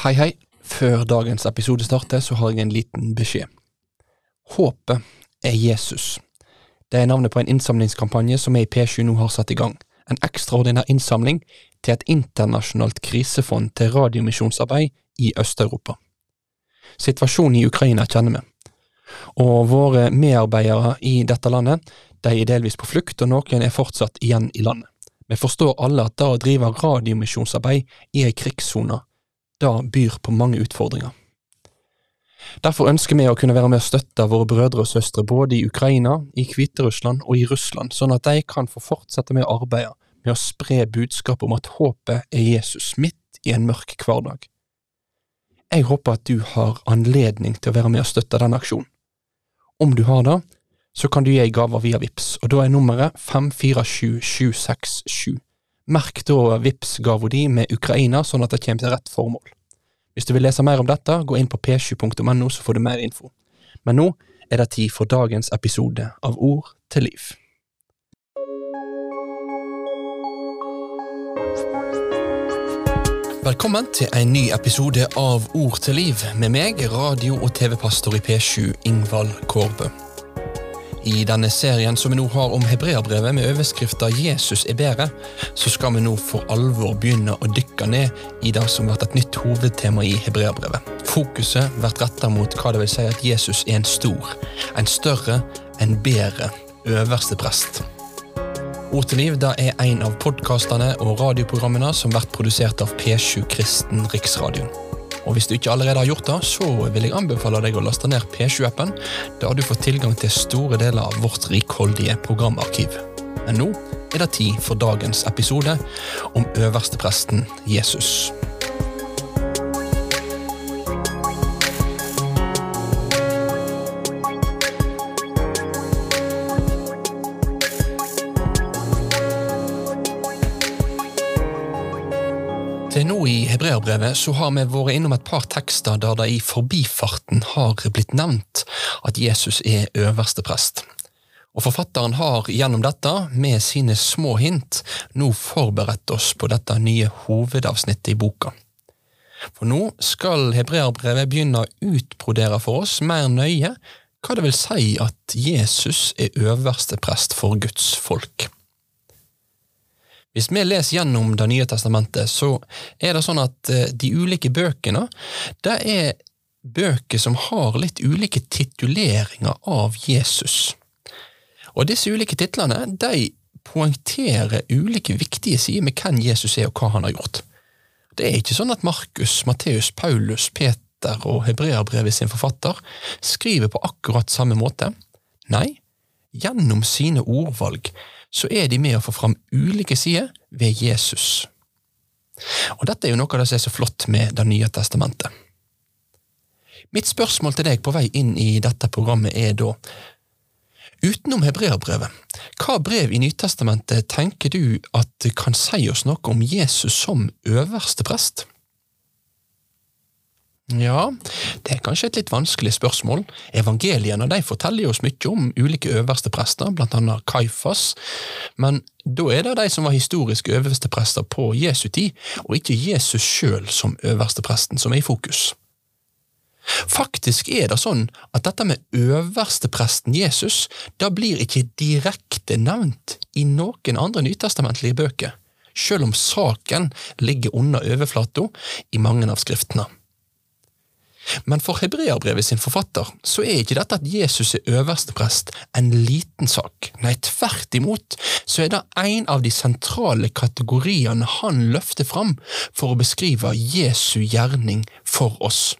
Hei, hei. Før dagens episode starter, så har jeg en liten beskjed. Håpet er Jesus. Det er navnet på en innsamlingskampanje som vi i P7 nå har satt i gang. En ekstraordinær innsamling til et internasjonalt krisefond til radiomisjonsarbeid i Øst-Europa. Situasjonen i Ukraina kjenner vi, og våre medarbeidere i dette landet de er delvis på flukt, og noen er fortsatt igjen i landet. Vi forstår alle at det å drive radiomisjonsarbeid i ei krigssone, det byr på mange utfordringer. Derfor ønsker vi å kunne være med og støtte våre brødre og søstre både i Ukraina, i Hviterussland og i Russland, sånn at de kan få fortsette med å arbeide med å spre budskapet om at håpet er Jesus midt i en mørk hverdag. Jeg håper at du har anledning til å være med og støtte denne aksjonen. Om du har det, så kan du gi gaver gave via VIPS, og da er nummeret 547767. Merk da VIPS-gava di med Ukraina, sånn at det kommer til rett formål. Hvis du vil lese mer om dette, gå inn på p7.no, så får du mer info. Men nå er det tid for dagens episode av Ord til liv. Velkommen til en ny episode av Ord til liv med meg, radio- og TV-pastor i P7, Ingvald Kårbø. I denne serien som vi nå har om hebreabrevet med overskrifta 'Jesus er bedre', så skal vi nå for alvor begynne å dykke ned i det som blir et nytt hovedtema i hebreabrevet. Fokuset blir retta mot hva det vil si at Jesus er en stor, en større, en bedre øverste prest. Ord til liv er en av podkastene og radioprogrammene som blir produsert av P7 Kristen Riksradioen. Og Hvis du ikke allerede har gjort det, så vil jeg anbefale deg å laste ned P7-appen. Da har du fått tilgang til store deler av vårt rikholdige programarkiv. Men nå er det tid for dagens episode om øverstepresten Jesus. Til nå i hebreerbrevet så har vi vært innom et par tekster der det i forbifarten har blitt nevnt at Jesus er øverste prest. Og Forfatteren har gjennom dette, med sine små hint, nå forberedt oss på dette nye hovedavsnittet i boka. For nå skal hebreerbrevet begynne å utbrodere for oss mer nøye hva det vil si at Jesus er øverste prest for Guds folk. Hvis vi leser gjennom Det nye testamentet, så er det sånn at de ulike bøkene det er bøker som har litt ulike tituleringer av Jesus. Og disse ulike titlene de poengterer ulike viktige sider med hvem Jesus er og hva han har gjort. Det er ikke sånn at Markus, Matteus, Paulus, Peter og Hebreabrevet sin forfatter skriver på akkurat samme måte. Nei, gjennom sine ordvalg så er de med å få fram ulike sider ved Jesus. Og Dette er jo noe av det som er så flott med Det nye testamentet. Mitt spørsmål til deg på vei inn i dette programmet er da, utenom hebreerbrevet, hva brev i Nytestamentet tenker du at kan si oss noe om Jesus som øverste prest? Ja, det er kanskje et litt vanskelig spørsmål. Evangeliene de forteller oss mye om ulike øverste prester, blant annet Kaifas, men da er det de som var historiske øverste prester på Jesu tid, og ikke Jesus sjøl som øverste presten, som er i fokus. Faktisk er det sånn at dette med øverstepresten Jesus da blir ikke direkte nevnt i noen andre nytestamentlige bøker, selv om saken ligger under overflata i mange av skriftene. Men for hebreerbrevet sin forfatter så er ikke dette at Jesus er øverste prest en liten sak. Nei, tvert imot så er det en av de sentrale kategoriene han løfter fram for å beskrive Jesu gjerning for oss.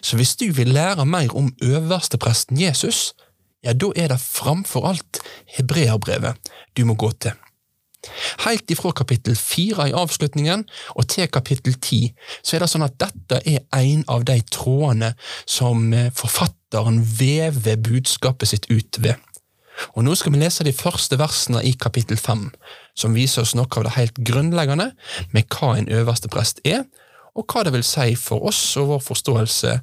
Så hvis du vil lære mer om øverstepresten Jesus, ja, da er det framfor alt hebreerbrevet du må gå til. Helt ifra kapittel fire i avslutningen og til kapittel ti så er det sånn at dette er en av de trådene som eh, forfatteren vever budskapet sitt ut ved. Og Nå skal vi lese de første versene i kapittel fem, som viser oss noe av det helt grunnleggende med hva en øverste prest er, og hva det vil si for oss og vår forståelse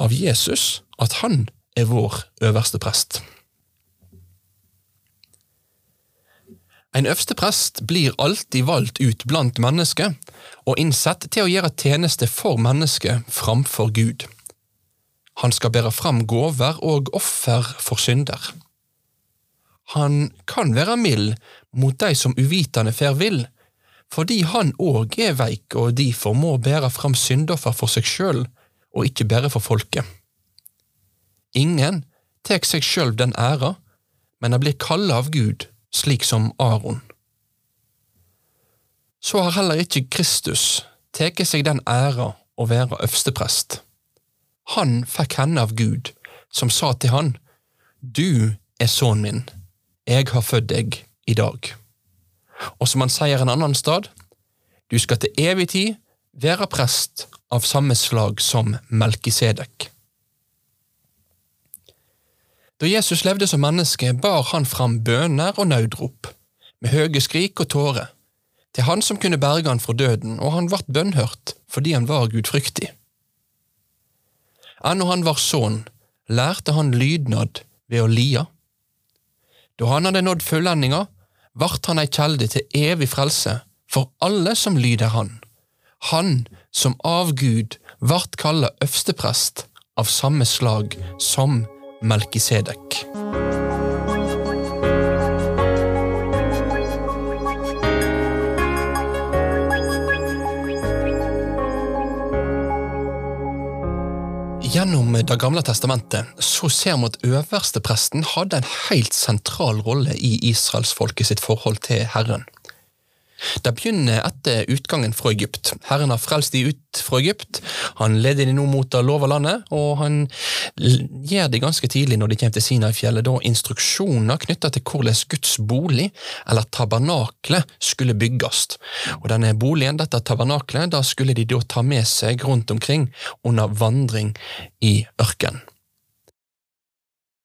av Jesus at han er vår øverste prest. En øversteprest blir alltid valgt ut blant mennesker og innsett til å gjøre tjeneste for mennesket framfor Gud. Han skal bære fram gåver og offer for synder. Han kan være mild mot de som uvitende fer vill, fordi han òg er veik og derfor må bære fram syndoffer for seg sjøl og ikke bare for folket. Ingen tek seg sjøl den æra, men han blir kalla av Gud slik som Aron. Så har heller ikke Kristus tatt seg den æra å være øversteprest. Han fikk henne av Gud, som sa til han, Du er sønnen min, jeg har født deg i dag. Og som han sier en annen stad, Du skal til evig tid være prest av samme slag som Melkisedek. Da Jesus levde som menneske, bar han fram bønner og nødrop, med høye skrik og tårer, til han som kunne berge han fra døden, og han ble bønnhørt fordi han var gudfryktig. Ennå han var sønn, lærte han lydnad ved å lia. Da han hadde nådd fullendinga, vart han ei kjelde til evig frelse for alle som lyder han. Han som av Gud vart kalla øvsteprest av samme slag som Melkisedek. Gjennom Det gamle testamentet så ser vi at øverstepresten hadde en helt sentral rolle i Israels folke sitt forhold til Herren. Det begynner etter utgangen fra Egypt. Herren har frelst de ut fra Egypt. Han leder de nå mot det lova landet, og han gjør det ganske tidlig når de kommer til Sinai-fjellet, da instruksjoner knytta til hvordan Guds bolig, eller tabernakle, skulle bygges. Og denne boligen, dette tabernaklet, da skulle de da ta med seg rundt omkring under vandring i ørkenen.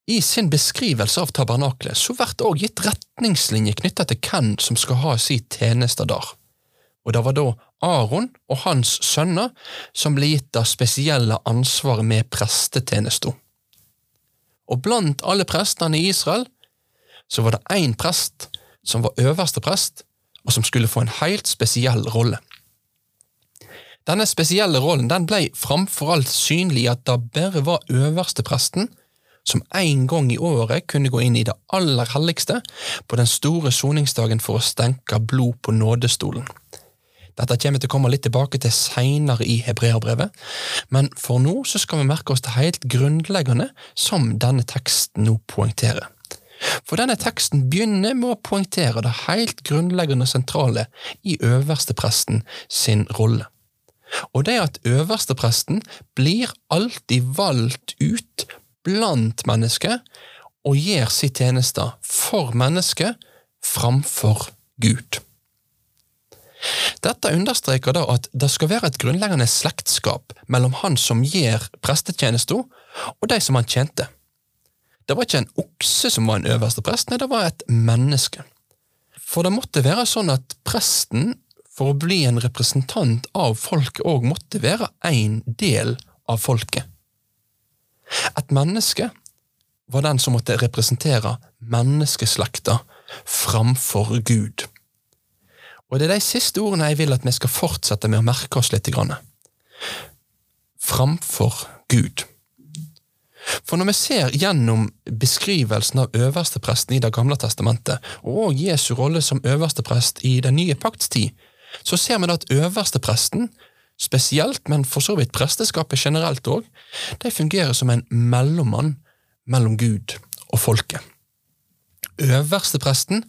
I sin beskrivelse av tabernaklet så blir det òg gitt retningslinjer knytta til hvem som skal ha sin tjeneste der. Og det var da Aron og hans sønner som ble gitt det spesielle ansvaret med prestetjenesta. Og blant alle prestene i Israel så var det én prest som var øverste prest, og som skulle få en helt spesiell rolle. Denne spesielle rollen den ble framfor alt synlig i at det bare var øverste presten som en gang i året kunne gå inn i det aller helligste på den store soningsdagen for å stenke blod på nådestolen. Dette kommer til å komme litt tilbake til seinere i hebreerbrevet, men for nå skal vi merke oss det helt grunnleggende som denne teksten nå poengterer. For denne teksten begynner med å poengtere det helt grunnleggende sentrale i øverstepresten sin rolle. Og det at øverstepresten blir alltid valgt ut blant mennesker og gjør sitt tjeneste for mennesket framfor Gud. Dette understreker da at det skal være et grunnleggende slektskap mellom han som gjør prestetjenesten, og de som han tjente. Det var ikke en okse som var en øverste prest, nei, det var et menneske. For det måtte være sånn at presten, for å bli en representant av folket, òg måtte være en del av folket. Et menneske var den som måtte representere menneskeslekta framfor Gud. Og det er de siste ordene jeg vil at vi skal fortsette med å merke oss litt. Framfor Gud. For når vi ser gjennom beskrivelsen av øverstepresten i Det gamle testamentet, og Jesu rolle som øversteprest i Den nye pakts tid, så ser vi da at øverstepresten spesielt, men for så vidt presteskapet generelt òg, de fungerer som en mellommann mellom Gud og folket. Øverstepresten,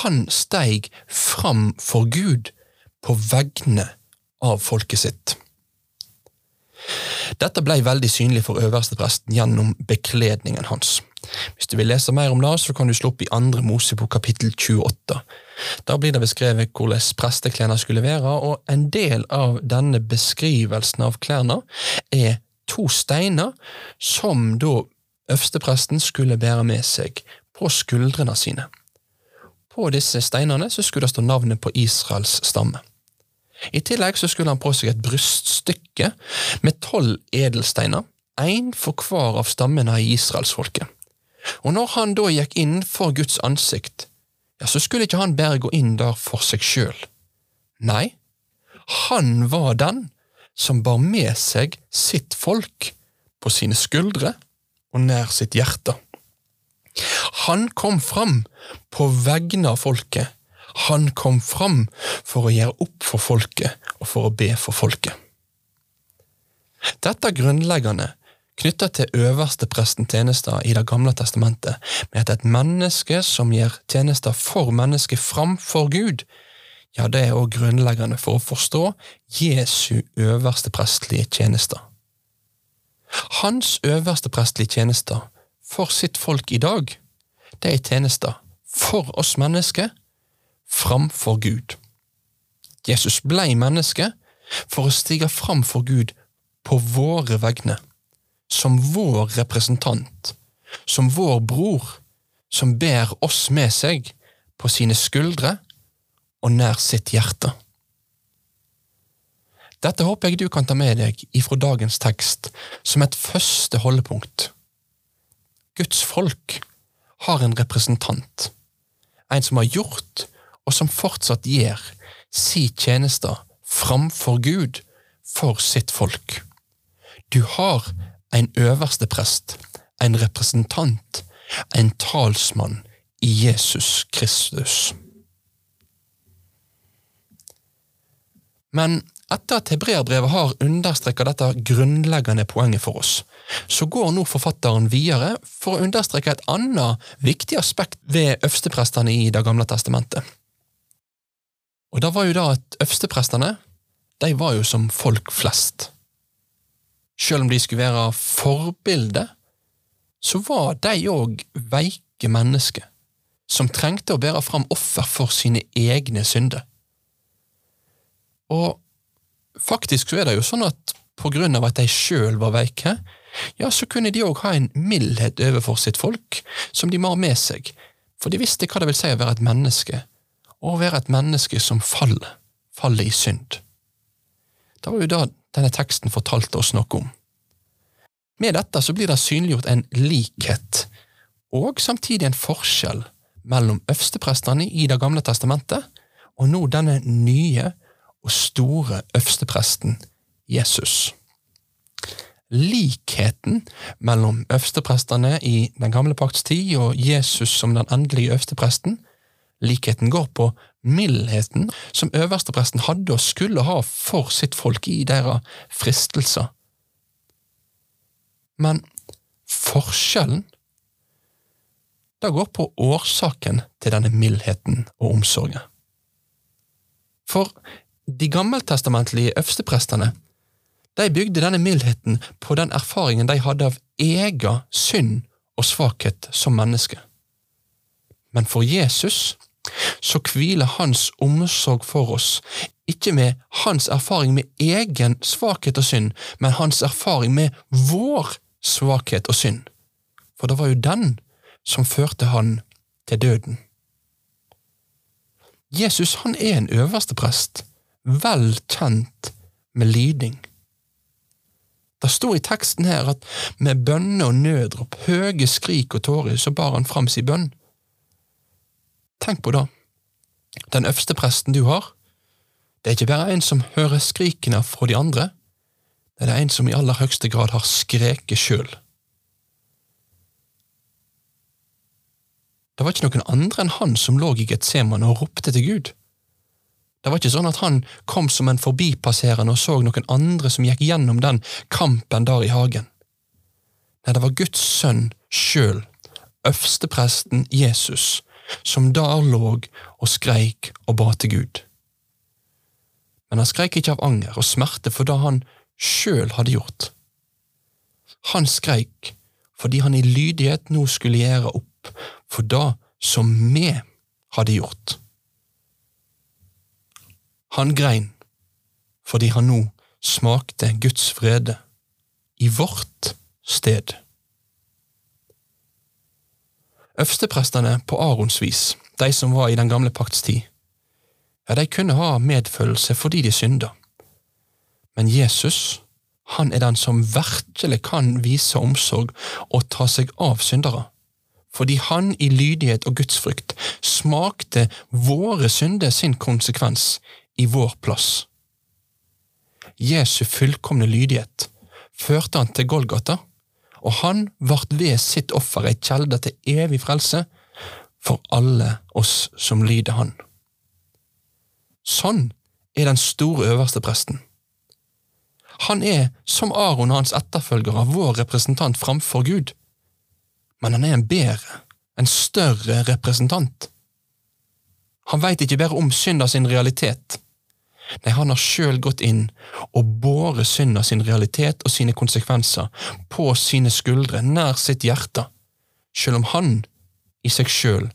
han steig fram for Gud på vegne av folket sitt. Dette ble veldig synlig for øverstepresten gjennom bekledningen hans. Hvis du vil lese mer om det, så kan du slå opp i andre Mosebok kapittel 28. Der blir det beskrevet hvordan presteklærne skulle være, og en del av denne beskrivelsen av klærne er to steiner som da øverstepresten skulle bære med seg på skuldrene sine. På disse steinene så skulle det stå navnet på Israels stamme. I tillegg så skulle han på seg et bryststykke med tolv edelsteiner, én for hver av stammene i israelsfolket. Og når han da gikk inn for Guds ansikt, ja, så skulle ikke han bare gå inn der for seg sjøl. Nei, han var den som bar med seg sitt folk på sine skuldre og nær sitt hjerte. Han kom fram på vegne av folket. Han kom fram for å gjøre opp for folket og for å be for folket. Dette grunnleggende knytta til øverstepresten tjenester i Det gamle testamentet, med at et menneske som gjør tjenester for mennesket framfor Gud, ja, det er òg grunnleggende for å forstå Jesu øverste prestlige tjenester. Hans øverste prestlige tjenester for sitt folk i dag, det er tjenester for oss mennesker framfor Gud. Jesus blei menneske for å stige fram for Gud på våre vegne som vår representant, som vår bror, som ber oss med seg på sine skuldre og nær sitt hjerte. Dette håper jeg du kan ta med deg ifra dagens tekst som et første holdepunkt. Guds folk har en representant, en som har gjort og som fortsatt gjør si tjenester framfor Gud for sitt folk. Du har en øverste prest, en representant, en talsmann i Jesus Kristus. Men etter at hebreerbrevet har understreket dette grunnleggende poenget for oss, så går nå forfatteren videre for å understreke et annet viktig aspekt ved øversteprestene i Det gamle testamentet. Og det var jo da at øversteprestene de var jo som folk flest. Selv om de skulle være forbilde, så var de òg veike mennesker, som trengte å bære fram offer for sine egne synder. Og faktisk så er det jo sånn at på grunn av at de sjøl var veike, ja, så kunne de òg ha en mildhet overfor sitt folk, som de mar med seg, for de visste hva det vil si å være et menneske, og å være et menneske som faller, faller i synd. Det var jo da denne teksten fortalte oss noe om. Med dette så blir det synliggjort en likhet, og samtidig en forskjell, mellom øversteprestene i Det gamle testamentet og nå denne nye og store øverstepresten, Jesus. Likheten mellom øversteprestene i Den gamle pakts tid og Jesus som den endelige øverstepresten, likheten går på mildheten som øverstepresten hadde og skulle ha for sitt folk i deres fristelser. Men forskjellen det går på årsaken til denne mildheten og omsorgen. For de gammeltestamentlige øversteprestene de bygde denne mildheten på den erfaringen de hadde av egen synd og svakhet som menneske. Men for Jesus så hviler hans omsorg for oss ikke med hans erfaring med egen svakhet og synd, men hans erfaring med vår svakhet og synd, for det var jo den som førte han til døden. Jesus han er en øverste prest, vel kjent med lyding. Det står i teksten her at med bønne og nødrop, høge skrik og tårer, så bar han fram sin bønn. Tenk på det. Den øverste presten du har, det er ikke bare en som hører skrikene fra de andre, det er en som i aller høyeste grad har skreket sjøl. Det var ikke noen andre enn han som lå i Getsemane og ropte til Gud. Det var ikke sånn at han kom som en forbipasserende og så noen andre som gikk gjennom den kampen der i hagen. Nei, det var Guds sønn sjøl, øverstepresten Jesus, som der lå og skreik og ba til Gud. Men han skreik ikke av anger og smerte for det han sjøl hadde gjort. Han skreik fordi han i lydighet nå skulle gjøre opp for det som vi hadde gjort. Han grein fordi han nå smakte Guds frede i vårt sted. Øversteprestene på Arons vis, de som var i den gamle pakts tid, ja, de kunne ha medfølelse fordi de synda. Men Jesus, han er den som virkelig kan vise omsorg og ta seg av syndere, fordi han i lydighet og gudsfrykt smakte våre synder sin konsekvens i vår plass. Jesu fullkomne lydighet førte han til Golgata, og han vart ved sitt offer ei kjelde til evig frelse for alle oss som lyder han. Sånn er den store øverste presten. Han er, som Aron og hans etterfølgere, vår representant framfor Gud, men han er en bedre, en større representant. Han veit ikke bare om synda sin realitet. Nei, han har sjøl gått inn og båret synda sin realitet og sine konsekvenser på sine skuldre, nær sitt hjerte, sjøl om han i seg sjøl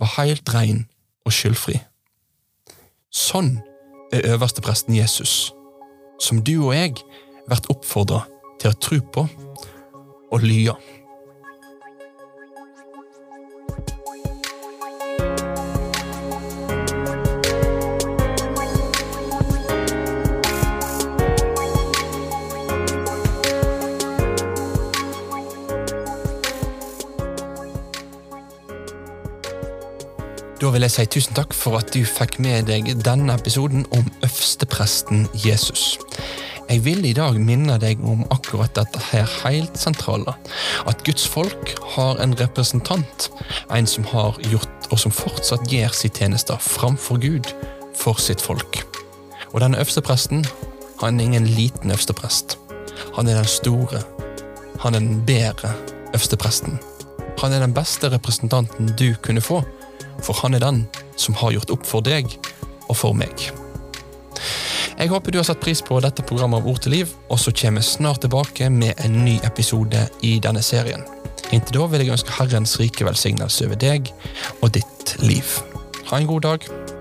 var heilt rein og skyldfri. Sånn er øverstepresten Jesus, som du og jeg blir oppfordra til å tro på og lye. Da vil jeg si tusen takk for at du fikk med deg denne episoden om øverstepresten Jesus. Jeg vil i dag minne deg om akkurat dette her helt sentrale. At Guds folk har en representant, en som har gjort og som fortsatt gjør sin tjeneste framfor Gud for sitt folk. Og denne øverstepresten, han er ingen liten øversteprest. Han er den store. Han er den bedre øverstepresten. Han er den beste representanten du kunne få for han er den som har gjort opp for deg og for meg. Jeg håper du har satt pris på dette programmet av Ord til liv, og så kommer jeg snart tilbake med en ny episode i denne serien. Inntil da vil jeg ønske Herrens rike velsignelse over deg og ditt liv. Ha en god dag.